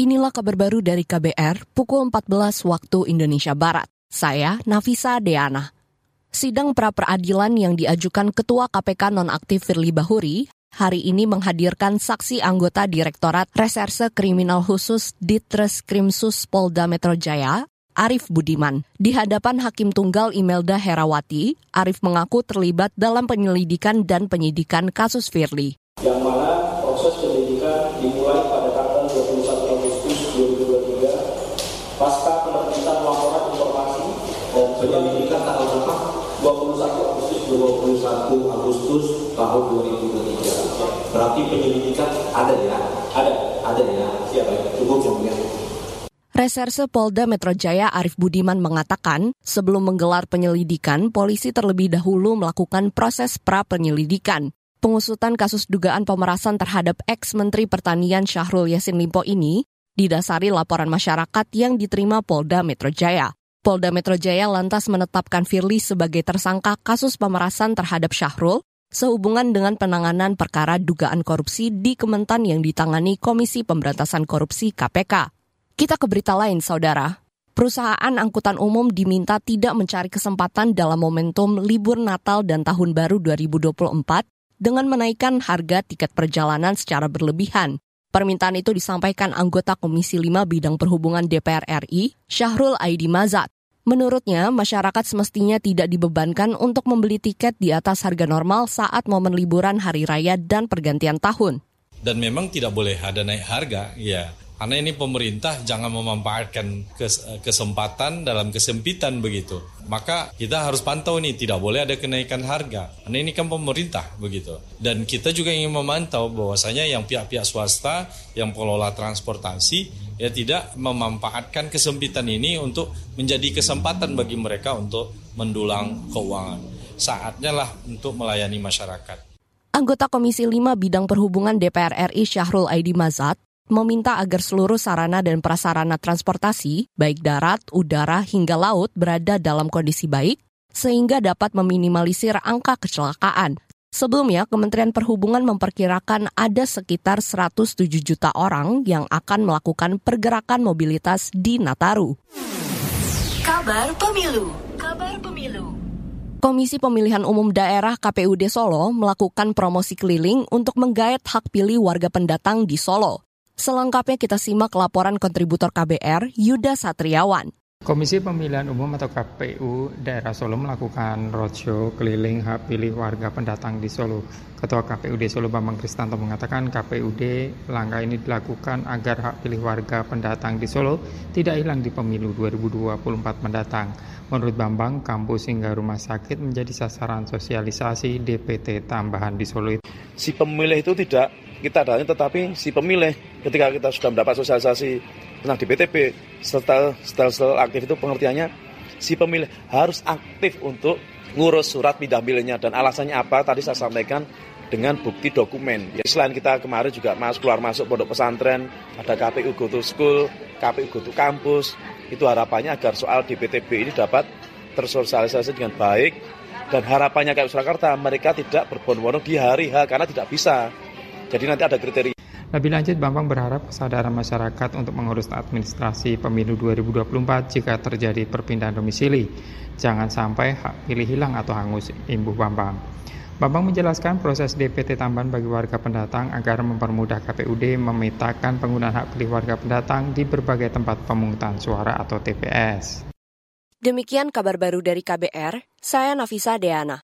Inilah kabar baru dari KBR pukul 14 waktu Indonesia Barat. Saya Nafisa Deana. Sidang pra peradilan yang diajukan Ketua KPK nonaktif Firly Bahuri hari ini menghadirkan saksi anggota Direktorat Reserse Kriminal Khusus Ditres Krimsus Polda Metro Jaya, Arif Budiman. Di hadapan Hakim Tunggal Imelda Herawati, Arif mengaku terlibat dalam penyelidikan dan penyidikan kasus Firly. Yang mana proses penyelidikan tahun 2023. Berarti penyelidikan ada ya? Ada. Ada ya? Siapa ya? Cukup ya. Reserse Polda Metro Jaya Arif Budiman mengatakan, sebelum menggelar penyelidikan, polisi terlebih dahulu melakukan proses pra-penyelidikan. Pengusutan kasus dugaan pemerasan terhadap ex-Menteri Pertanian Syahrul Yassin Limpo ini didasari laporan masyarakat yang diterima Polda Metro Jaya. Polda Metro Jaya lantas menetapkan Firly sebagai tersangka kasus pemerasan terhadap Syahrul sehubungan dengan penanganan perkara dugaan korupsi di Kementan yang ditangani Komisi Pemberantasan Korupsi KPK. Kita ke berita lain, Saudara. Perusahaan angkutan umum diminta tidak mencari kesempatan dalam momentum libur Natal dan Tahun Baru 2024 dengan menaikkan harga tiket perjalanan secara berlebihan. Permintaan itu disampaikan anggota Komisi 5 Bidang Perhubungan DPR RI, Syahrul Aidi Mazat. Menurutnya, masyarakat semestinya tidak dibebankan untuk membeli tiket di atas harga normal saat momen liburan hari raya dan pergantian tahun. Dan memang tidak boleh ada naik harga, ya. Karena ini pemerintah jangan memanfaatkan kesempatan dalam kesempitan begitu. Maka kita harus pantau nih, tidak boleh ada kenaikan harga. Karena ini kan pemerintah begitu. Dan kita juga ingin memantau bahwasanya yang pihak-pihak swasta yang pengelola transportasi ya tidak memanfaatkan kesempitan ini untuk menjadi kesempatan bagi mereka untuk mendulang keuangan. Saatnya lah untuk melayani masyarakat. Anggota Komisi 5 Bidang Perhubungan DPR RI Syahrul Aidi Mazat meminta agar seluruh sarana dan prasarana transportasi, baik darat, udara, hingga laut, berada dalam kondisi baik, sehingga dapat meminimalisir angka kecelakaan. Sebelumnya, Kementerian Perhubungan memperkirakan ada sekitar 107 juta orang yang akan melakukan pergerakan mobilitas di Nataru. Kabar Pemilu Kabar Pemilu Komisi Pemilihan Umum Daerah KPUD Solo melakukan promosi keliling untuk menggait hak pilih warga pendatang di Solo. Selengkapnya kita simak laporan kontributor KBR Yuda Satriawan. Komisi Pemilihan Umum atau KPU Daerah Solo melakukan roadshow keliling hak pilih warga pendatang di Solo. Ketua KPUD Solo Bambang Kristanto mengatakan KPUD langkah ini dilakukan agar hak pilih warga pendatang di Solo tidak hilang di pemilu 2024 mendatang. Menurut Bambang, kampus hingga rumah sakit menjadi sasaran sosialisasi DPT tambahan di Solo. Si pemilih itu tidak kita datang tetapi si pemilih ketika kita sudah mendapat sosialisasi tentang DPTP setelah, setelah aktif itu pengertiannya si pemilih harus aktif untuk ngurus surat pindah milihnya dan alasannya apa tadi saya sampaikan dengan bukti dokumen. Ya, selain kita kemarin juga masuk keluar masuk pondok pesantren, ada KPU Go to School, KPU Go to Campus, itu harapannya agar soal DPTB ini dapat tersosialisasi dengan baik dan harapannya kayak Surakarta mereka tidak berbondong-bondong di hari H karena tidak bisa jadi nanti ada kriteria. Lebih lanjut, Bambang berharap kesadaran masyarakat untuk mengurus administrasi pemilu 2024 jika terjadi perpindahan domisili. Jangan sampai hak pilih hilang atau hangus, imbuh Bambang. Bambang menjelaskan proses DPT tambahan bagi warga pendatang agar mempermudah KPUD memetakan penggunaan hak pilih warga pendatang di berbagai tempat pemungutan suara atau TPS. Demikian kabar baru dari KBR, saya Nafisa Deana.